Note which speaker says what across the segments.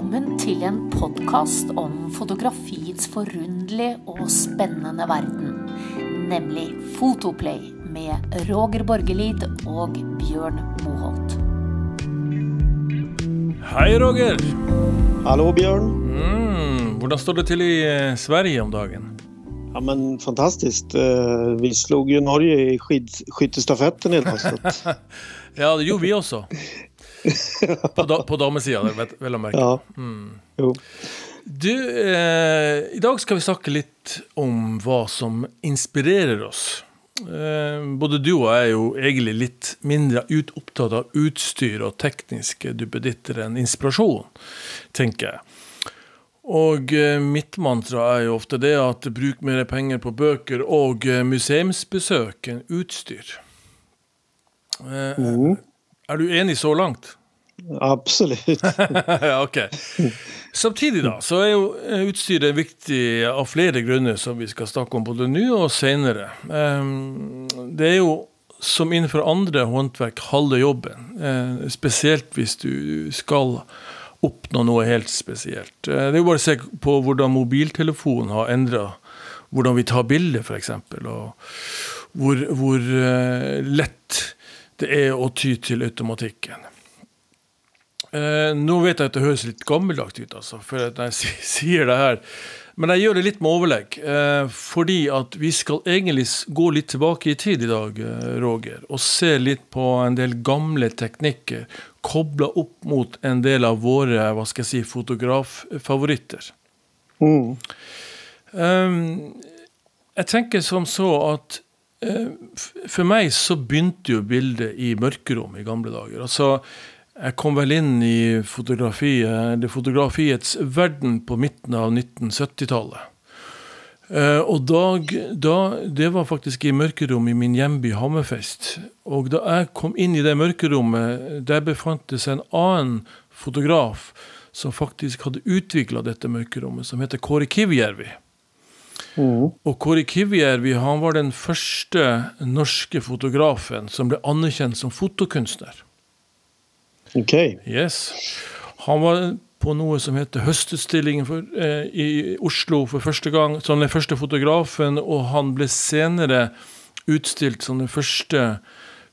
Speaker 1: Välkommen till en podcast om fotografiets förundliga och spännande värld, nämligen Fotoplay med Roger Borgelid och Björn Moholt.
Speaker 2: Hej Roger!
Speaker 3: Hallå Björn!
Speaker 2: Mm, hur står det till i eh, Sverige om dagen?
Speaker 3: Ja men fantastiskt. Eh, vi slog ju Norge i skidskyttestafetten idag.
Speaker 2: ja det gjorde vi också. på, da, på damesidan, väl att märka.
Speaker 3: Ja. Mm. Jo.
Speaker 2: Du, eh, idag ska vi snacka lite om vad som inspirerar oss. Eh, både du och jag är ju egentligen lite mindre upptagna av utstyr och tekniska duppeditter än inspiration, tänker jag. Och eh, mitt mantra är ju ofta det att bruk mer pengar på böcker och eh, museumsbesök än utstyr. Eh, mm. Är du enig så långt?
Speaker 3: Absolut.
Speaker 2: ja, okay. Samtidigt då, så är ju utstyret viktigt av flera grunder som vi ska snacka om både nu och senare. Ehm, det är ju som inför andra hantverk halva jobben. Speciellt om du ska uppnå något helt speciellt. Det är bara att se på hur mobiltelefonen har ändrat hur vi tar bilder för exempel. Och hur, hur lätt det är att ty till automatiken. Eh, nu vet jag att det hörs lite gammeldags ut, alltså, för att när jag säger det här. Men jag gör det lite med överlägg. Eh, fordi att vi ska egentligen gå lite tillbaka i tid idag, eh, Roger. Och se lite på en del gamla tekniker. Koppla upp mot en del av våra, vad ska jag säga, fotograffavoriter. Mm. Um, jag tänker som så att Eh, för mig så började ju bilder i mörkrum i gamla dagar. Alltså, jag kom väl in i fotografi, det fotografiets värld på mitten av 1970-talet. Och då, då, det var faktiskt i mörkerrum i min hemby Hammerfest. Och då jag kom in i det mörkerrummet, där befann sig en annan fotograf som faktiskt hade utvecklat detta mörkerrummet, som heter Kåre Kivijärvi. Mm. Och Kori Kivijärvi, han var den första norska fotografen som blev anerkänd som fotokonstnär.
Speaker 3: Okej.
Speaker 2: Okay. Yes. Han var på något som heter Höstutstillingen för, eh, i Oslo för första gången som den första fotografen och han blev senare utställd som den första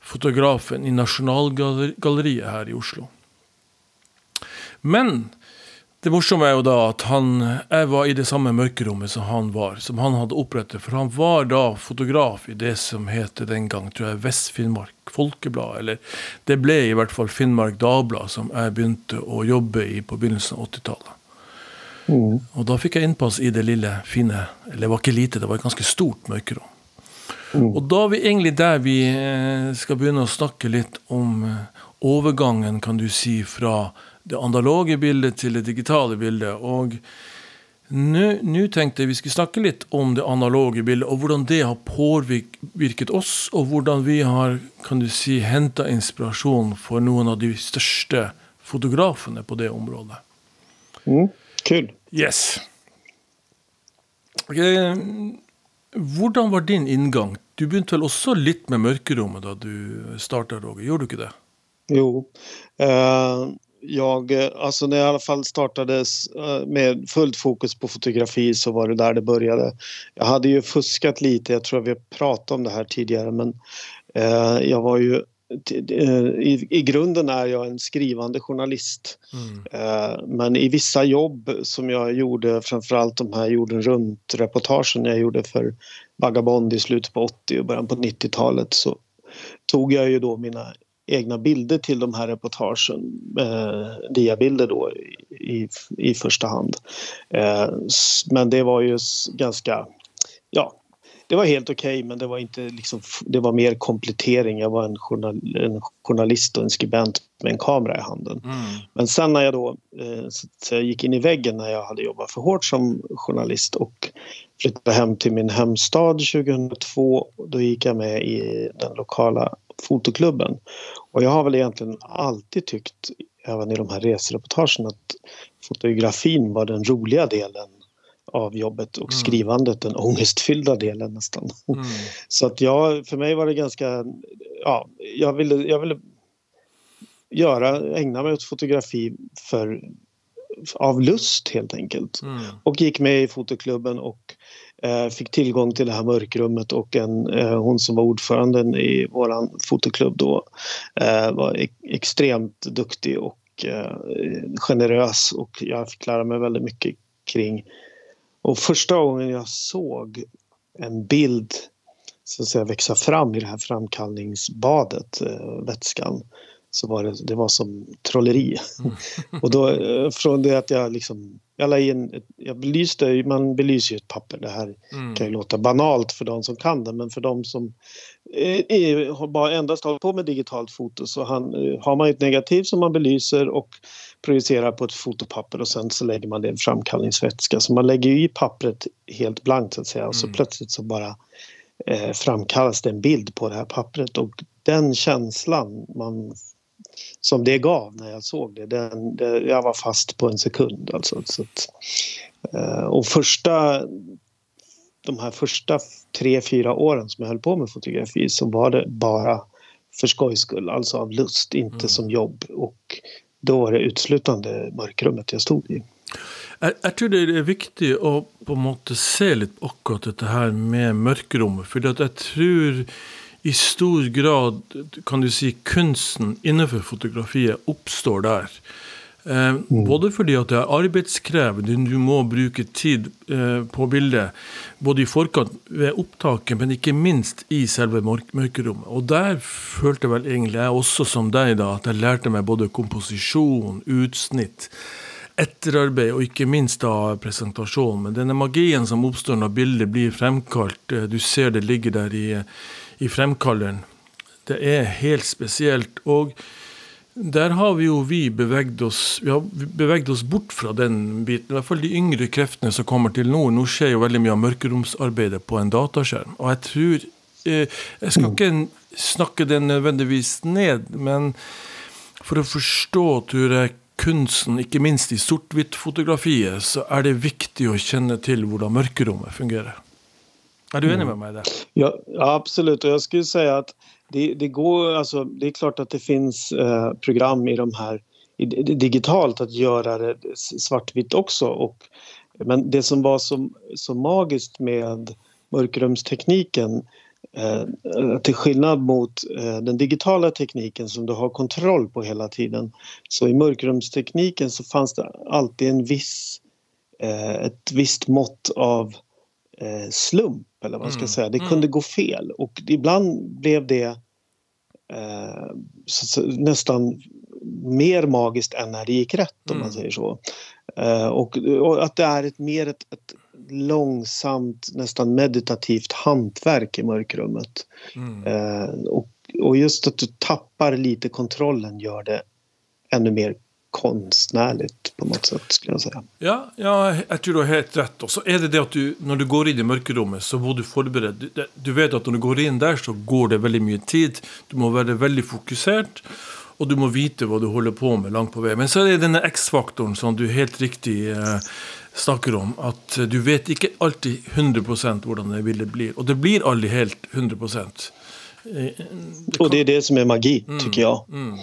Speaker 2: fotografen i Nationalgalleriet här i Oslo. Men det morsomme er jo da at han, jeg var i det samme mørkerommet som han var, som han hadde opprettet. For han var da fotograf i det som heter den gang, tror jeg, Vest-Finnmark Folkeblad. Eller det ble i hvert fall Finnmark Dagblad, som jeg begynte å jobbe i på begynnelsen av 80-tallet. Mm. Og da fikk jeg innpass i det lille, fine Eller det var ikke lite, det var et ganske stort mørkerom. Mm. Og da er vi egentlig der vi eh, skal begynne å snakke litt om eh, overgangen, kan du si, fra det analoga bildet till det digitala bildet. Och nu, nu tänkte jag vi skulle snacka lite om det analoga bildet och hur det har påverkat oss och hur vi har, kan du säga, hämtat inspiration för någon av de största fotograferna på det området.
Speaker 3: Mm, kul.
Speaker 2: Yes. Eh, hur var din ingång? Du började väl också lite med mörkerummet då du startade, Roger? Gjorde du inte det?
Speaker 3: Jo. Uh jag, alltså när jag i alla fall startade eh, med fullt fokus på fotografi så var det där det började. Jag hade ju fuskat lite, jag tror vi har pratat om det här tidigare men eh, jag var ju eh, i, I grunden är jag en skrivande journalist. Mm. Eh, men i vissa jobb som jag gjorde, framförallt de här jorden runt-reportagen jag gjorde för Vagabond i slutet på 80 och början på 90-talet så tog jag ju då mina egna bilder till de här reportagen, eh, diabilder då i, i första hand. Eh, men det var ju ganska, ja, det var helt okej okay, men det var inte liksom, det var mer komplettering. Jag var en, journal, en journalist och en skribent med en kamera i handen. Mm. Men sen när jag då eh, så jag gick in i väggen när jag hade jobbat för hårt som journalist och flyttade hem till min hemstad 2002, då gick jag med i den lokala fotoklubben. Och jag har väl egentligen alltid tyckt, även i de här resereportagen, att fotografin var den roliga delen av jobbet och mm. skrivandet den ångestfyllda delen nästan. Mm. Så att jag, för mig var det ganska, ja, jag ville, jag ville göra, ägna mig åt fotografi för av lust helt enkelt. Mm. Och gick med i fotoklubben och fick tillgång till det här mörkrummet och en, eh, hon som var ordföranden i våran fotoklubb då eh, var extremt duktig och eh, generös och jag fick lära mig väldigt mycket kring och första gången jag såg en bild så att säga, växa fram i det här framkallningsbadet, eh, vätskan, så var det, det var som trolleri. Mm. och då eh, från det att jag liksom, jag la in, jag belyste, man belyser ju ett papper. Det här mm. kan ju låta banalt för de som kan det men för de som är, har bara endast hållit på med digitalt foto så han, eh, har man ett negativ som man belyser och projicerar på ett fotopapper och sen så lägger man det i framkallningsvätska. Så man lägger i pappret helt blankt så att säga och så mm. plötsligt så bara eh, framkallas det en bild på det här pappret och den känslan man, som det gav när jag såg det, den, det jag var fast på en sekund alltså. Så att, eh, och första de här första tre, fyra åren som jag höll på med fotografi så var det bara för skojs skull, alltså av lust, inte mm. som jobb. Och då var det utslutande mörkrummet jag stod i.
Speaker 2: Jeg, tror det er viktig å på en måte se litt på akkurat dette her med mørkerommet. For jeg tror i stor grad kan du si kunsten innenfor fotografiet oppstår der. Eh, mm. Både fordi at det er arbeidskrevende, du må bruke tid eh, på bildet. Både i forkant ved opptaket, men ikke minst i selve mørkerommet. Og der følte vel egentlig jeg også som deg da, at jeg lærte meg både komposisjon, utsnitt etterarbeid og ikke minst da presentasjon. Men denne magien som oppstår når bildet blir fremkalt, eh, du ser det ligger der i, i Fremkallen. det är helt speciellt. Och där har vi jo vi beveget oss vi har beveget oss bort från den biten. I hvert fall de yngre kreftene som kommer till nord. Nå skjer jo veldig mye av mørkeromsarbeidet på en dataskärm. Och jag tror eh, Jag ska inte snacka det nødvendigvis ned, men för att förstå tror jeg, kunsten, ikke minst i sort-hvitt-fotografiet, så är det viktigt att känna till hvordan mørkerommet fungerar. Er du enig med meg i det?
Speaker 3: Ja, absolut. Och jag skulle säga att det, det, går, alltså, det är klart att det finns eh, program i de här i, digitalt att göra det svartvitt också. Och, men det som var så, så magiskt med mörkrumstekniken Eh, till skillnad mot eh, den digitala tekniken som du har kontroll på hela tiden så i mörkrumstekniken så fanns det alltid en viss, eh, ett visst mått av slump eller vad man ska mm. säga. Det kunde mm. gå fel och ibland blev det nästan mer magiskt än när det gick rätt om mm. man säger så. och, och, att det är ett mer ett, ett långsamt, nästan meditativt hantverk i mörkrummet. Mm. Eh, och, och just att du tappar lite kontrollen gör det ännu mer konstnärligt på något sätt skulle jag säga.
Speaker 2: Ja, ja jag tror du har helt rätt. Och så är det det att du, när du går in i mörkerrummet så må du förbereda. Du, du vet att när du går in där så går det väldigt mycket tid. Du måste vara väldigt fokuserad och du måste veta vad du håller på med långt på väg. Men så är det den X-faktorn som du helt riktigt eh, snakker om, at du vet ikke alltid 100% hvordan det bildet blir. Og det blir aldri helt 100
Speaker 3: det kan... Och det är det som är magi, mm, tycker jag. Mm.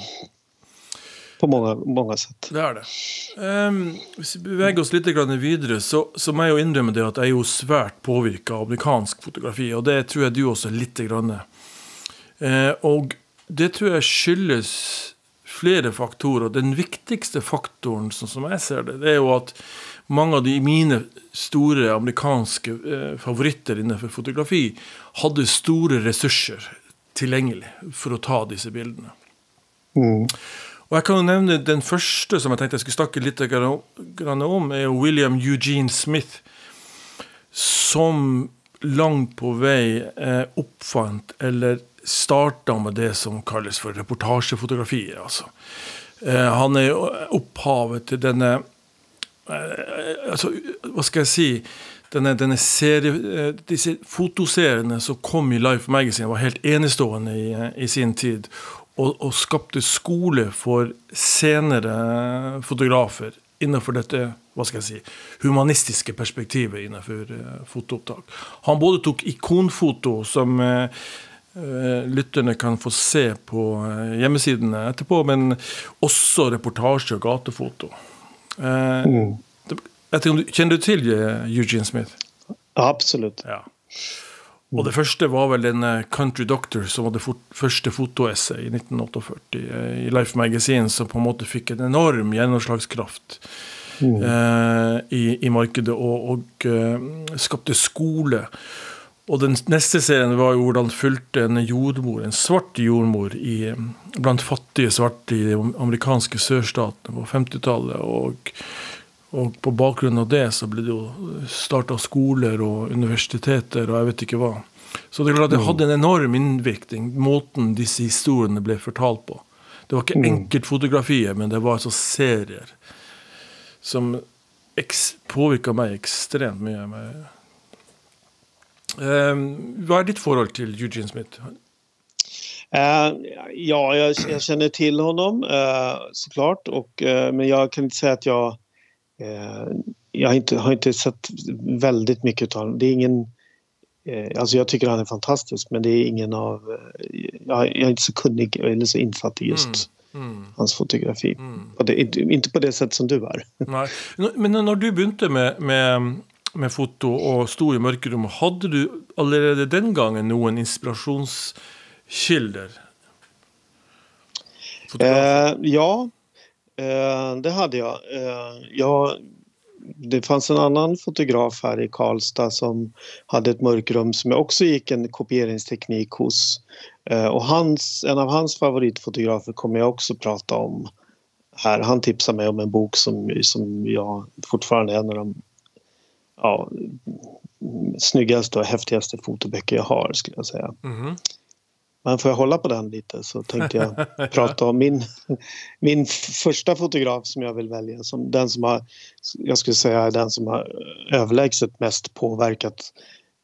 Speaker 3: På många, många sätt.
Speaker 2: Det er det. Um, hvis vi beveger oss litt videre, så, så må jeg jo innrømme det at jeg er jo svært påvirka av amerikansk fotografi. Og det tror jeg du også er litt. Grann. Uh, og det tror jeg skyldes flere faktorer. Den viktigste faktoren, sånn som jeg ser det, det er jo at mange av de mine store amerikanske eh, favoritter innenfor fotografi hadde store ressurser tilgjengelig for å ta disse bildene. Mm. Og jeg kan jo nevne Den første som jeg tenkte jeg skulle snakke litt om, er William Eugene Smith, som langt på vei oppfant eller starta med det som kalles for reportasjefotografier. Altså. Eh, han er opphavet til denne Eh, altså, Hva skal jeg si? Denne, denne serie, eh, disse fotoseriene som kom i Life Magazine, var helt enestående i, eh, i sin tid. Og, og, skapte skole for senere fotografer innenfor dette hva skal jeg si, humanistiske perspektivet innenfor uh, fotoopptak. Han både tok ikonfoto, som uh, lytterne kan få se på uh, hjemmesidene etterpå, men også reportasje og gatefoto. Eh, mm. Kjenner du til Eugene Smith?
Speaker 3: Absolutt.
Speaker 2: Ja. Og det første var vel en Country Doctor som hadde fot første fotoessay i 1948 i Life Magazine, som på en måte fikk en enorm gjennomslagskraft mm. eh, i, i, markedet og, og uh, skapte skole. Og den neste serien var jo hvordan fulgte en jordmor, en svart jordmor i, blant fattige svarte i de amerikanske sørstatene på 50-tallet. Og, og, på bakgrunn av det så ble det jo starta skoler og universiteter og jeg vet ikke hva. Så det er klart det hadde en enorm innvirkning, måten disse historiene ble fortalt på. Det var ikke mm. enkeltfotografier, men det var altså serier som påvirka meg ekstremt mye. med Ehm, vad är ditt forhold till Eugene Smith?
Speaker 3: Uh, ja, jag, jag, känner till honom uh, såklart. Och, uh, men jag kan inte säga att jag... jag har inte, har inte sett väldigt mycket av honom. Det är ingen... alltså jag tycker han är fantastisk men det är ingen av... jag, jag är inte så kunnig eller så insatt i just mm. Mm. hans fotografi. Mm. Det, inte på det sätt som du är.
Speaker 2: Nej. Men när du började med, med med foto og sto i mørkerommet, hadde du allerede den gangen noen inspirasjonskilder?
Speaker 3: Eh, ja, eh, det hade jag. Eh, jag. Det fanns en annan fotograf här i Karlstad som hade ett mörkrum som jag också gick en kopieringsteknik hos. Eh, och hans, en av hans favoritfotografer kommer jag också prata om här. Han tipsade mig om en bok som, som jag fortfarande är en av de ja, snyggaste och häftigaste fotoböcker jag har skulle jag säga. Mm. Men får jag hålla på den lite så tänkte jag prata om min, min första fotograf som jag vill välja. Som den som har, jag skulle säga är den som har överlägset mest påverkat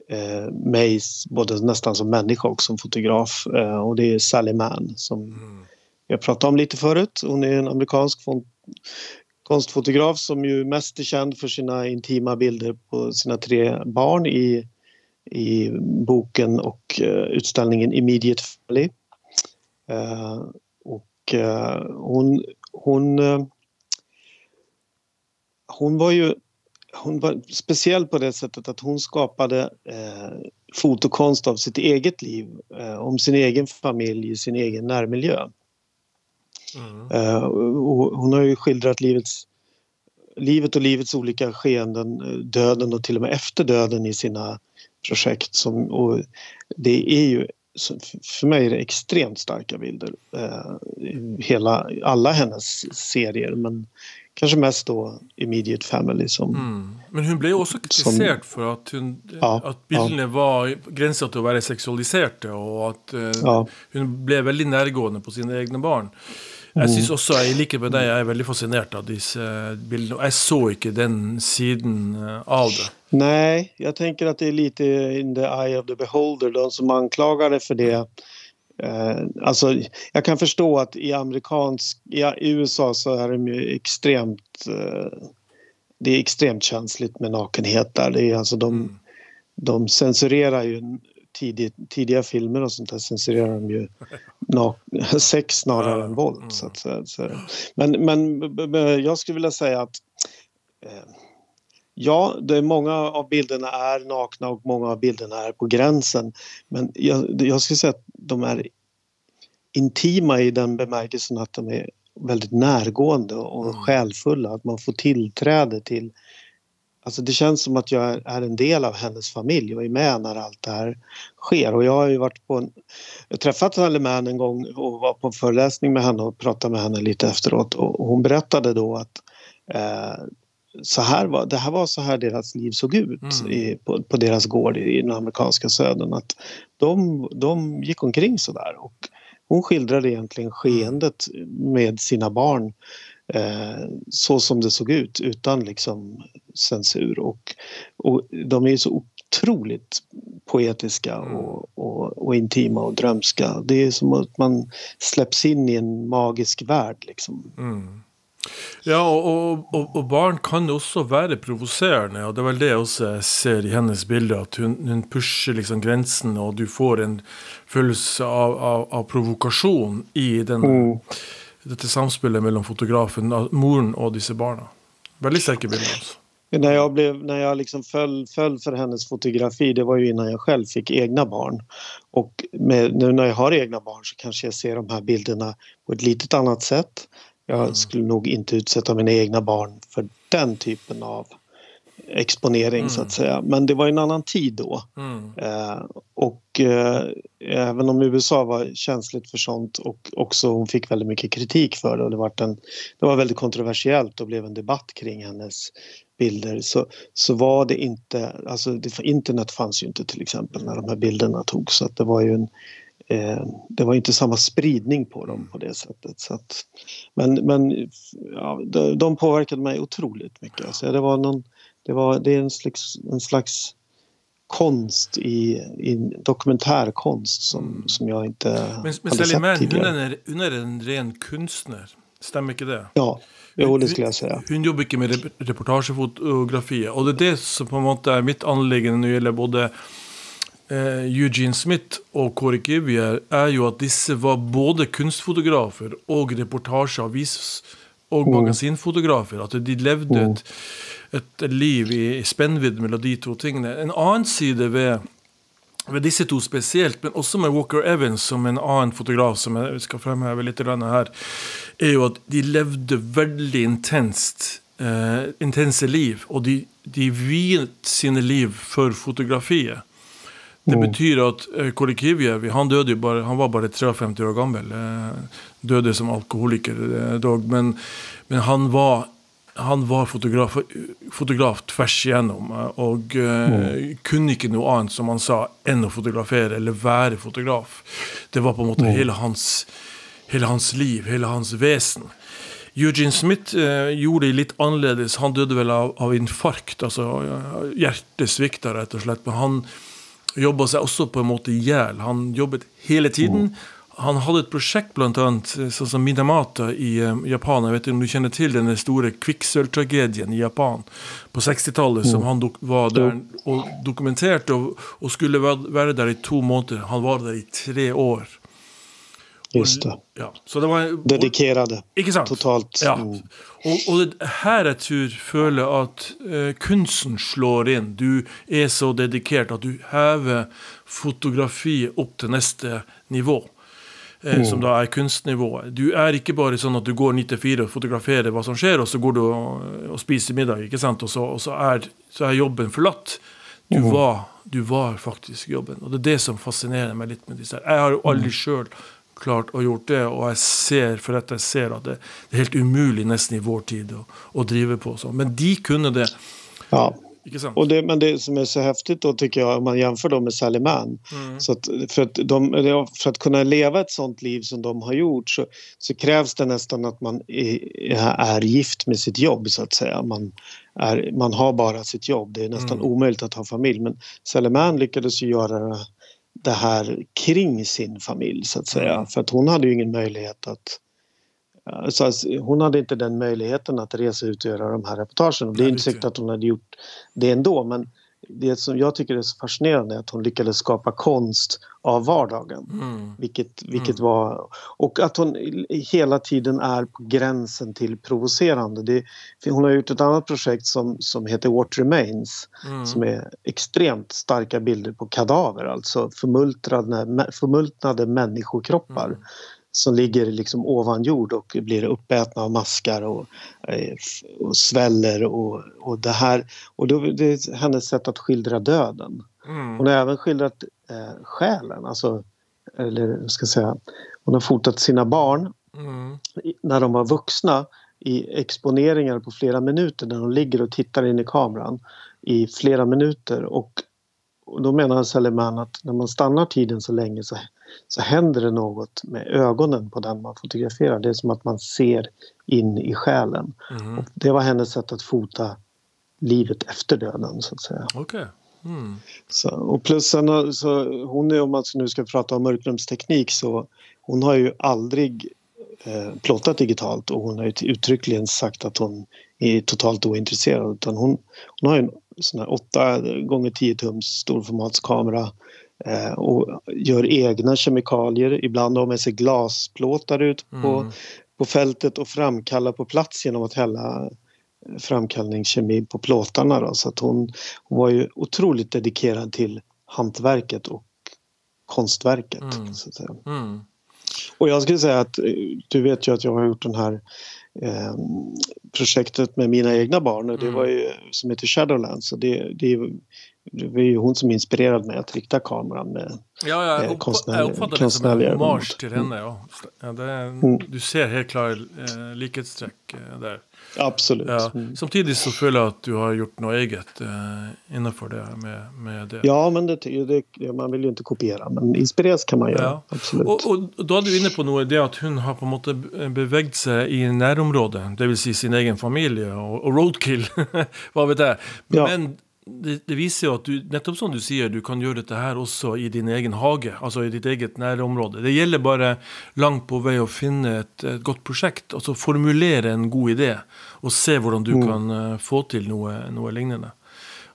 Speaker 3: eh, mig både nästan som människa och som fotograf. Eh, och det är Sally Mann som mm. jag pratade om lite förut. Hon är en amerikansk konstfotograf som ju mest är känd för sina intima bilder på sina tre barn i, i boken och uh, utställningen Immediate Family. Uh, och uh, hon, hon, hon var ju hon var speciell på det sättet att hon skapade fotokonst av sitt eget liv, om sin egen familj, sin egen närmiljö. Mm. Hon har ju skildrat livets, livet och livets olika skeenden, eh, döden och till och med efter döden i sina projekt. Som, och det är ju, för mig är det extremt starka bilder. Uh, hela, alla hennes serier men kanske mest då Immediate Family som... Mm.
Speaker 2: Men hon blev också kritiserad för att, hon, ja, att bilderna ja. var gränsat till att vara sexualiserade och att uh, ja. hon blev väldigt närgående på sina egna barn. Jeg syns også, i likhet med deg, jeg er veldig fascinert av disse bildene. Og jeg så ikke den siden eh, av det.
Speaker 3: Nej, jag tänker att det är lite in the eye of the beholder, de som anklagade för det. Eh, alltså, jag kan förstå att i amerikansk, i USA så är de ju extremt, eh, det är extremt känsligt med nakenhet där. Det är alltså de, mm. de censurerar ju tidig, tidiga filmer och sånt där censurerar de ju sex snarare än våld. Mm. Så att, så, så. Men, men, jag skulle vilja säga att eh, Ja, det många av bilderna är nakna och många av bilderna är på gränsen. Men jag, jag skulle säga att de är intima i den bemärkelsen att de är väldigt närgående och mm. själfulla. Att man får tillträde till Alltså det känns som att jag är en del av hennes familj och är med när allt det här sker. Och jag har ju varit på en, jag träffat Mann en gång och var på en föreläsning med henne och pratade med henne lite efteråt och hon berättade då att eh, så här var, det här var så här deras liv såg ut mm. i, på, på, deras gård i, i den amerikanska södern. Att de, de gick omkring så där och hon skildrade egentligen skeendet med sina barn eh, så som det såg ut utan liksom censur. Och, och de är så otroligt poetiska mm. och, och, och, intima och drömska. Det är som att man släpps in i en magisk värld. Liksom.
Speaker 2: Mm. Ja, och, och, och, barn kan också vara provocerande och det är väl det också ser i hennes bilder, att hon, hon pushar liksom gränsen och du får en känsla av, av, av, provokation i den, mm. dette samspelet mellan fotografen, moren och dessa barnen. Väldigt säker bild alltså.
Speaker 3: När jag, blev, när jag liksom föll, föll för hennes fotografi, det var ju innan jag själv fick egna barn. Och med, nu när jag har egna barn så kanske jag ser de här bilderna på ett litet annat sätt. Jag mm. skulle nog inte utsätta mina egna barn för den typen av exponering mm. så att mm. säga. Men det var en annan tid då. Mm. Eh, och eh, även om USA var känsligt för sånt och också hon fick väldigt mycket kritik för det och det var, en, det var väldigt kontroversiellt och blev en debatt kring hennes bilder så, så var det inte, alltså det, internet fanns ju inte till exempel när de här bilderna togs så att det var ju en det var inte samma spridning på dem på det sättet. Så att, men men ja, de, de påverkade mig otroligt mycket. Alltså det var någon, det, var, det är en slags, en slags konst i, i dokumentärkonst som, mm. som jag inte
Speaker 2: men, men hade sett tidigare. Hon är, hon är en ren konstnär, stämmer inte det?
Speaker 3: Ja, jo, det skulle jag säga.
Speaker 2: Hon jobbar inte med reportagefotografi och det är det som på något är mitt anliggande när det gäller både eh, Eugene Smith och Corey Kivier är ju att dessa var både konstfotografer och reportageavis och mm. magasinfotografer. Att de levde mm. ett et liv i, i spennvidde mellom de to tingene. En annen side ved, ved disse to spesielt, men også med Walker Evans som en annen fotograf, som jeg skal fremheve litt her, er jo at de levde veldig intenst. Uh, intense liv, og de, de viet sine liv for fotografiet. Det mm. betyr at uh, Kolikivjev han, døde bare, han var bare 53 år gammel. Uh, døde som alkoholiker dog, men, men han var han var fotograf, fotograf tvers igjennom og uh, mm. kunne ikke noe annet som han sa, enn å fotografere eller være fotograf. Det var på måte mm. hele, hans, hele, hans, liv, hele hans vesen. Eugene Smith uh, gjorde det litt annerledes. Han døde vel av, av infarkt, altså hjertet svikta rett og slett. Men han jobba seg også på en måte i hjel. Han jobbet hele tiden. Han hadde et prosjekt blant annet, eh, sånn som Minamata i uh, Japan. Jeg vet ikke om du kjenner til denne store kvikksølvtragedien i Japan på 60-tallet, som han var der og dokumenterte og, og, skulle være der i to måneder. Han var der i tre år.
Speaker 3: Just det.
Speaker 2: Ja, så det var,
Speaker 3: Dedikerade.
Speaker 2: Ikke sant?
Speaker 3: Totalt.
Speaker 2: Ja. Mm. Og, her jeg tror føler at uh, kunsten slår inn. Du er så dedikert at du hever fotografiet opp til neste nivå. Eh, mm. som da er kunstnivået. Du er ikke bare sånn at du går 9 til 4 og fotograferer hva som skjer, og så går du og, og spiser middag, ikke sant? og, så, og så, er, så, er, jobben forlatt. Du, mm. var, du, var, faktisk jobben. Og det er det som fascinerer meg litt med disse her. Jeg har jo aldri mm. Klart å gjort det, og jeg ser for at jeg ser at det, det er helt umulig nesten i vår tid å, å drive på sånn. Men de kunne det.
Speaker 3: Ja. Och det, men det som är så häftigt då tycker jag om man jämför dem med Sally Mann. Mm. Så att för, att de, för att kunna leva ett sånt liv som de har gjort så, så krävs det nästan att man är, är, gift med sitt jobb så att säga. Man, är, man har bara sitt jobb. Det är nästan mm. omöjligt att ha familj. Men Sally Mann lyckades ju göra det här kring sin familj så att säga. Mm. För att hon hade ju ingen möjlighet att så hon hade inte den möjligheten att resa ut och göra de här reportagen. det är inte säkert att hon hade gjort det ändå men det som jag tycker är så fascinerande är att hon lyckades skapa konst av vardagen. Mm. Vilket, vilket mm. var... Och att hon hela tiden är på gränsen till provocerande. Det, hon har gjort ett annat projekt som, som heter What Remains mm. som är extremt starka bilder på kadaver, alltså förmultnade, förmultnade människokroppar mm som ligger liksom ovan jord och blir uppätna av maskar och, eh, och sväller och, och det här. Och då, det är hennes sätt att skildra döden. Mm. Hon har även skildrat eh, själen, alltså, eller ska jag säga, hon har fotat sina barn mm. när de var vuxna i exponeringar på flera minuter när de ligger och tittar in i kameran i flera minuter och, och då menar Seleman att när man stannar tiden så länge så så händer det något med ögonen på den man fotograferar. Det är som att man ser in i själen. Mm. det var hennes sätt att fota livet efter döden så att säga.
Speaker 2: Okay. Mm.
Speaker 3: Så, och plus sen, så hon är, om man nu ska prata om mörkrumsteknik så hon har ju aldrig eh, plottat digitalt och hon har ju uttryckligen sagt att hon är totalt ointresserad utan hon, hon har ju en sån här 8 gånger 10 tums storformatskamera och gör egna kemikalier. Ibland har med sig glasplåtar ut på, mm. på fältet och framkallar på plats genom att hälla framkallningskemi på plåtarna. Då, så att hon, hon var ju otroligt dedikerad till hantverket och konstverket. Mm. Så att säga. Mm. Och jag skulle säga att du vet ju att jag har gjort den här eh, projektet med mina egna barn och det mm. var ju som heter Shadowlands. Och det, det, det var ju hon som inspirerade mig att rikta kameran med
Speaker 2: Ja, ja jag, konstnär, jag uppfattar det som en hommage till henne. Ja. ja det, mm. Du ser helt klart eh, likhetstrekk eh, där.
Speaker 3: Absolut. Ja.
Speaker 2: Mm. Samtidigt så føler jeg at du har gjort något eget eh, innenfor det med, med, det.
Speaker 3: Ja, men det, det, man vill ju inte kopiera, men inspireras kan man göra. Ja. Absolut.
Speaker 2: Och, och då är du inne på något, det att hon har på något sätt bevägt sig i närområdet, det vill säga sin egen familj och, och roadkill, vad vet jag. Men ja det, det, viser jo at du, nettopp som du sier, du kan gjøre dette her også i din egen hage. Altså i ditt eget nærområde. Det gjelder bare langt på vei å finne et, et godt prosjekt. Altså formulere en god idé, og se hvordan du mm. kan uh, få til noe, noe, lignende.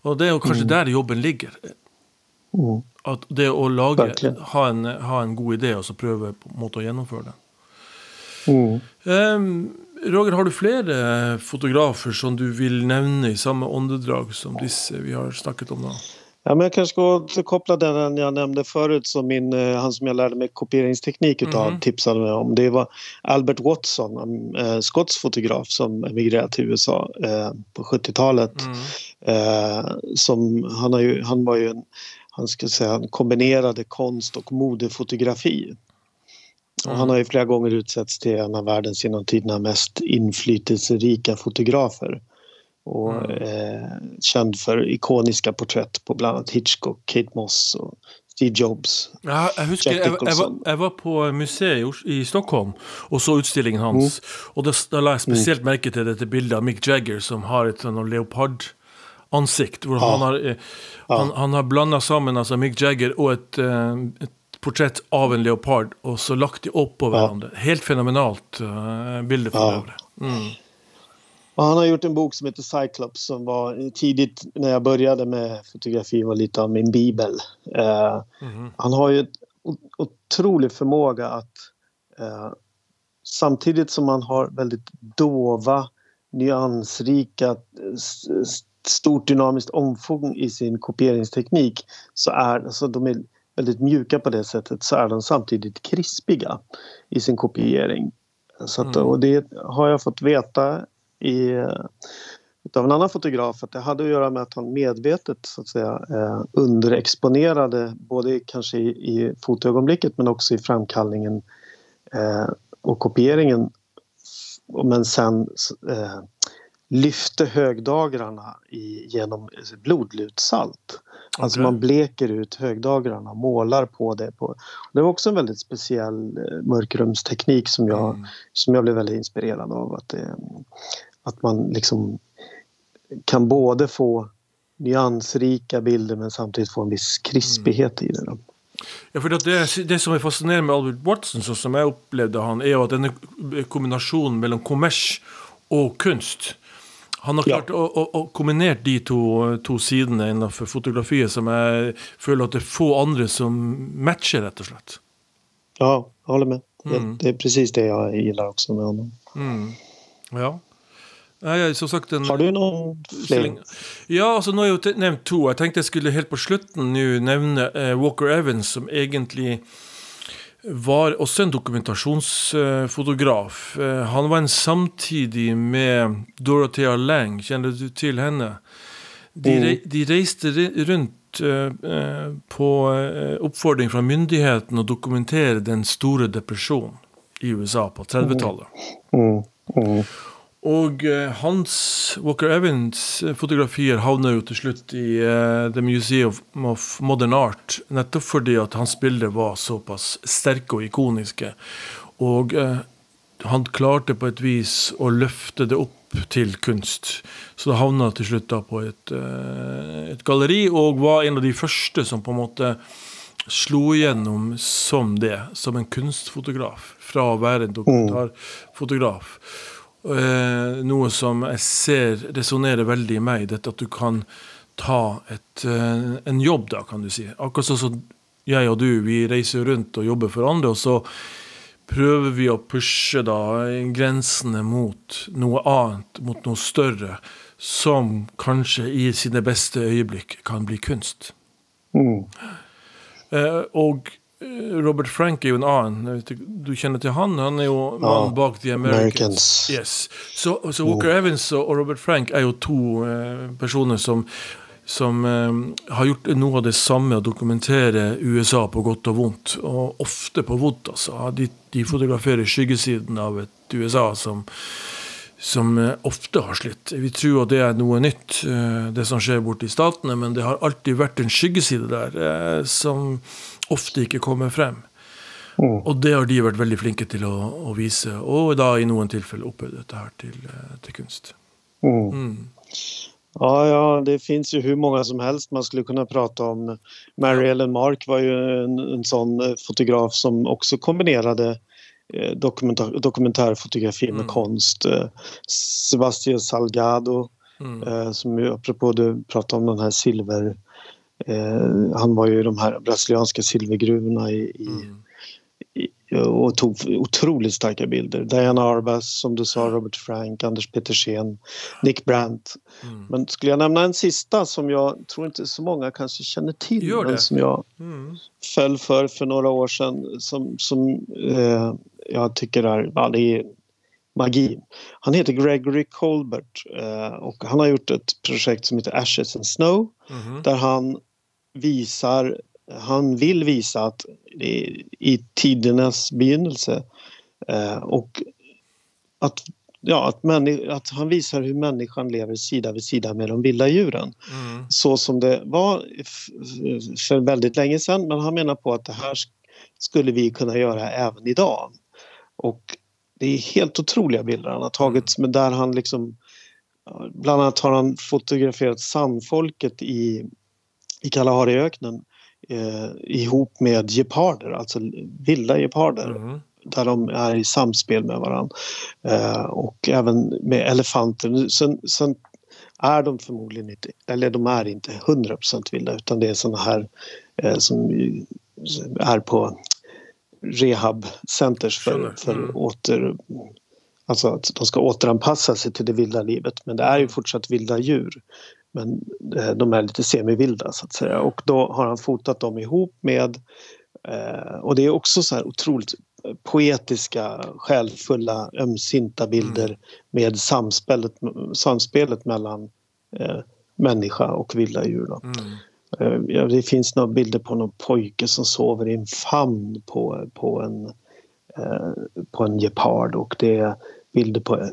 Speaker 2: Og det er jo kanskje mm. der jobben ligger. Mm. At det å lage, ha en, ha en, god idé, og så prøve på en måte å gjennomføre det. Um, Roger, har du flere fotografer som du vill nämna i samma åndedrag som disse vi har snackat om? Då?
Speaker 3: Ja, men jag kanske ska återkoppla den jag nämnde förut som min, eh, han som jag lärde mig kopieringsteknik utav mm. tipsade mig om. Det var Albert Watson, en äh, skotsk fotograf som emigrerade till USA på 70-talet. Mm. Som, han, har ju, han var ju en, han ska säga, han kombinerade konst och modefotografi. Mm. Han har ju flera gånger utsetts till en av världens genom tiderna mest inflytelserika fotografer. Och mm. eh, känd för ikoniska porträtt på bland annat Hitchcock, Kate Moss och Steve Jobs.
Speaker 2: Ja, jag, husker, jag, jag, var, jag var på museet i Stockholm och såg utställningen hans. Mm. Och då, då la jag speciellt mm. märke till detta bild av Mick Jagger som har ett sånt leopard ansikt. Ja. Han, har, eh, ja. han, han, har blandat samman alltså Mick Jagger och ett, eh, ett porträtt av en leopard och så lagt de upp på varandra. Ja. Helt fenomenalt uh, bilder för ja. Mm.
Speaker 3: Han har gjort en bok som heter Cyclops som var tidigt när jag började med fotografi var lite av min bibel. Uh, mm. Han har ju otrolig förmåga att uh, samtidigt som han har väldigt dova, nyansrika, stort dynamiskt omfång i sin kopieringsteknik så är alltså de är väldigt mjuka på det sättet så är de samtidigt krispiga i sin kopiering. Så att, mm. Och det har jag fått veta i, av en annan fotograf att det hade att göra med att han medvetet så att säga eh, underexponerade både kanske i, i fotoögonblicket men också i framkallningen eh, och kopieringen men sen eh, lyfte högdagrarna i, genom blodlutsalt. Alltså man bleker ut högdagrarna, målar på det. På. Det var också en väldigt speciell eh, mörkrumsteknik som jag, mm. som jag blev väldigt inspirerad av. Att, det, att man liksom kan både få nyansrika bilder men samtidigt få en viss krispighet mm. i det.
Speaker 2: Ja, för det, det som är fascinerande med Albert Watson, så som jag upplevde han, är att den kombinationen mellan kommers och konst han har klart ja. å, å, kombinert de to, to sidene innenfor fotografiet som jeg føler at det er få andre som matcher, rett og slett.
Speaker 3: Ja, jag håller med. Mm. Det, är precis det jag gillar också med honom. Mm.
Speaker 2: Ja. Nej, som sagt, en,
Speaker 3: har du någon fler?
Speaker 2: Ja, alltså, nu har jag nämnt två. Jag tänkte jag skulle helt på slutten nu nämna eh, Walker Evans som egentligen var også en dokumentasjonsfotograf. Eh, han var en samtidig med Dorothea Lang, kjenner du til henne? De, mm. de reiste rundt eh, eh, på oppfordring fra myndighetene og dokumentere den store depresjonen i USA på 30-tallet. Mm. Mm. Og eh, hans Walker Evans-fotografier eh, havner jo til slutt i uh, The Museum of Modern Art, nettopp fordi at hans bilder var såpass sterke og ikoniske. Og uh, han klarte på et vis å løfte det opp til kunst. Så det havna til slutt da på et, et galleri, og var en av de første som på en måte slo igjennom som det, som en kunstfotograf, fra å være en mm. dokumentarfotograf. Eh, noe som jeg ser resonnerer veldig i meg, dette at du kan ta et, eh, en jobb, da, kan du si. Akkurat sånn som jeg og du, vi reiser rundt og jobber for andre, og så prøver vi å pushe da grensene mot noe annet, mot noe større, som kanskje i sine beste øyeblikk kan bli kunst.
Speaker 3: Mm.
Speaker 2: Eh, og Robert Frank er jo en annen. Du kjenner til han? Han er jo mannen bak The Americans. Americans. Yes. Så, så Walker mm. Evans og Robert Frank er jo to eh, personer som som eh, har gjort noe av det samme, å dokumentere USA på godt og vondt. Og ofte på vondt, altså. De, de, fotograferer skyggesiden av et USA som, som eh, ofte har slitt. Vi tror at det er noe nytt, eh, det som skjer borte i statene, men det har alltid vært en skyggeside der eh, som ofte ikke kommer frem. Mm. Og det har de vært veldig flinke til å, å vise, og da i noen tilfeller opphøyd dette her til, eh, til kunst.
Speaker 3: Mm. Mm. Ja, ja, det finns ju hur många som helst man skulle kunna prata om. Mary Ellen Mark var ju en, en sån eh, fotograf som också kombinerade eh, dokumentär, dokumentärfotografi med mm. konst. Sebastian Salgado, mm. som ju apropå du pratade om den här silver... Eh, han var ju i de här brasilianska silvergruvorna i, i mm och tog otroligt starka bilder. Diana Arbas, som du sa, Robert Frank, Anders Petersen, Nick Brandt. Mm. Men skulle jag nämna en sista som jag tror inte så många kanske känner till men som jag mm. föll för för några år sedan som, som eh, jag tycker är, ja, det är magi. Han heter Gregory Colbert eh, och han har gjort ett projekt som heter Ashes and Snow mm. där han visar han vill visa att i tidernas begynnelse eh, och att, ja, att, att, han visar hur människan lever sida vid sida med de vilda djuren. Mm. Så som det var för väldigt länge sedan men han menar på att det här skulle vi kunna göra även idag. Och det är helt otroliga bilder han har tagit men där han liksom Bland annat har han fotograferat sandfolket i, i Kalahariöknen eh, ihop med geparder, alltså vilda geparder. Mm. Där de är i samspel med varandra. Eh, och även med elefanter. Sen, sen, är de förmodligen inte, eller de är inte 100% vilda utan det är såna här eh, som är på rehabcenters för, för mm. åter... Alltså att de ska återanpassa sig till det vilda livet men det är ju fortsatt vilda djur. Men eh, de är lite semivilda så att säga och då har han fotat dem ihop med eh, och det är också så här otroligt poetiska, själfulla, ömsinta bilder mm. med samspelet, samspelet mellan eh, människa och vilda djur. Mm. Eh, det finns några bilder på någon pojke som sover i en famn på, på en, eh, på en gepard och det är bilder på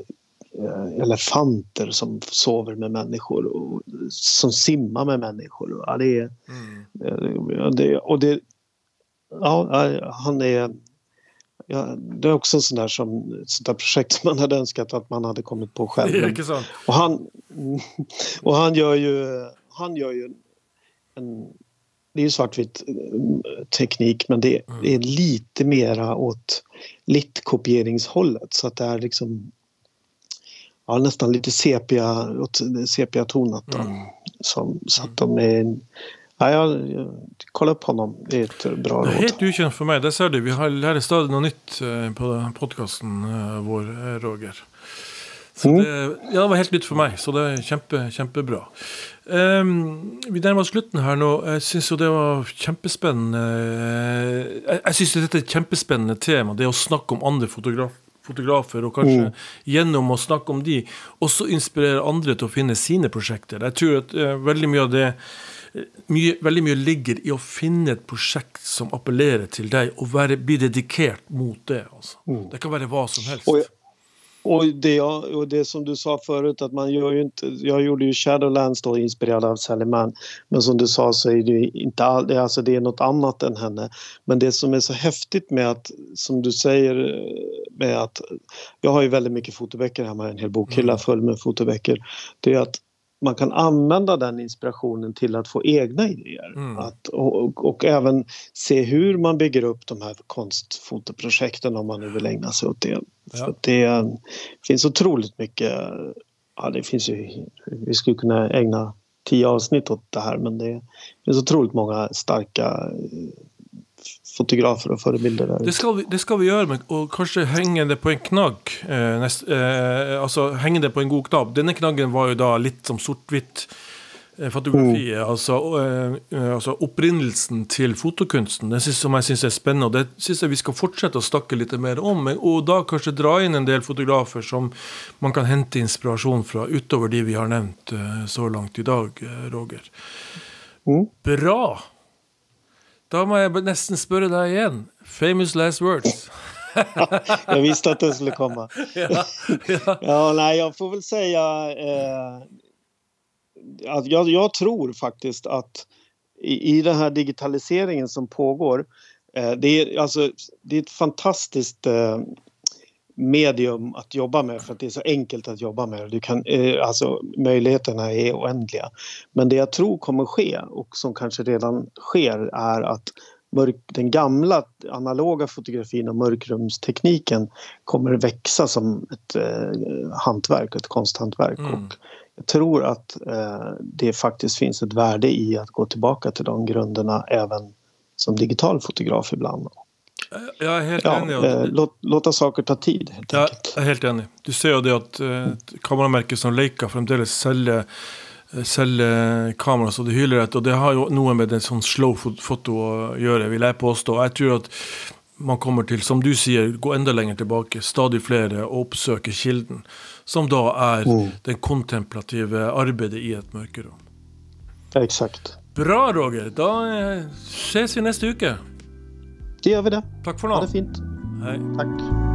Speaker 3: Eh, elefanter som sover med människor och som simmar med människor. Ja, det är, mm. Det, och det, ja, han är Ja, det är också en sån där som, sånt där projekt som man hade önskat att man hade kommit på själv. Och, han, och han gör ju, han gör ju en, det är ju svartvitt eh, teknik men det, mm. det är lite mera åt littkopieringshållet så att det är liksom ja, nästan lite sepia, sepia-tonat. Mm. Som, så att de är... Ja, jag, jag, kolla upp honom, det är ett bra råd.
Speaker 2: Det är helt okänt för mig, det ser du. Vi har lærer stadig något nytt eh, på podcasten eh, vår, Roger. Så mm. det, ja, det var helt nytt för mig, så det är kjempe, kjempebra. Um, vi nærmer oss slutten her nå. Jeg syns jo det var kjempespennende. Jeg, jeg syns dette er et kjempespennende tema, det å snakke om andre fotografer fotografer, og kanskje mm. gjennom å snakke om de, også inspirere andre til å finne sine prosjekter. Jeg tror at uh, veldig mye av det eh, mye, veldig mye ligger i å finne et prosjekt som appellerer til deg, og være, bli dedikert mot det. Altså. Mm. Det kan være hva som helst.
Speaker 3: Og, och det, och det som du sa förut att man gör ju inte, jag gjorde ju Shadowlands då inspirerad av Sally Mann. Men som du sa så är det inte all, det, alltså det är något annat än henne. Men det som är så häftigt med att, som du säger, med att jag har ju väldigt mycket fotoböcker hemma, en hel bokhylla mm. full med fotoböcker. Det är att man kan använda den inspirationen till att få egna idéer. Mm. Att, och, och, även se hur man bygger upp de här konstfotoprojekten om man nu vill ägna sig åt det. Ja. Det finns otroligt mycket, ja det finns ju, vi skulle kunna ägna tio avsnitt åt det här men det finns otroligt många starka fotografer och förebilder. Där.
Speaker 2: Det ska, vi, det ska vi göra, och kanske hänga det på en knagg. Eh, eh, alltså hänga det på en god knapp. Denna knaggen var ju då lite som svartvitt Eh, fotografiet, mm. altså, uh, altså, opprinnelsen til fotokunsten, det synes, som jeg syns er spennende. og Det syns jeg vi skal fortsette å snakke litt mer om. Og da kanskje dra inn en del fotografer som man kan hente inspirasjon fra, utover de vi har nevnt uh, så langt i dag, Roger. Mm. Bra! Da må jeg nesten spørre deg igjen. Famous last words.
Speaker 3: jag visste att det skulle komma. ja, ja. ja, nej, jag får väl säga eh, att jag, jag, tror faktiskt att i, i den här digitaliseringen som pågår eh, det, är, alltså, det är ett fantastiskt eh, medium att jobba med för att det är så enkelt att jobba med. Du kan, eh, alltså, möjligheterna är oändliga. Men det jag tror kommer ske och som kanske redan sker är att mörk, den gamla analoga fotografin och mörkrumstekniken kommer växa som ett eh, hantverk, ett konsthantverk. Mm. Och jag tror att eh, det faktiskt finns ett värde i att gå tillbaka till de grunderna även som digital fotograf ibland.
Speaker 2: Jag är helt ja, enig.
Speaker 3: Eh, låt, låta saker ta tid.
Speaker 2: Helt jag är helt enig. Du ser ju det att eh, kameramärken som Leica fremdeles säljer selger kamera så det hyler etter. Og det har jo noe med en sånn slow foto å gjøre, vil jeg påstå. Jeg tror at man kommer til, som du sier, gå enda lenger tilbake. Stadig flere og oppsøke kilden. Som da er mm. den kontemplative arbeidet i et mørkerom.
Speaker 3: Exakt.
Speaker 2: Bra, Roger. Da ses vi neste uke.
Speaker 3: Det gjør vi det.
Speaker 2: Takk for nå.
Speaker 3: Ha det fint.
Speaker 2: Hei.
Speaker 3: Takk.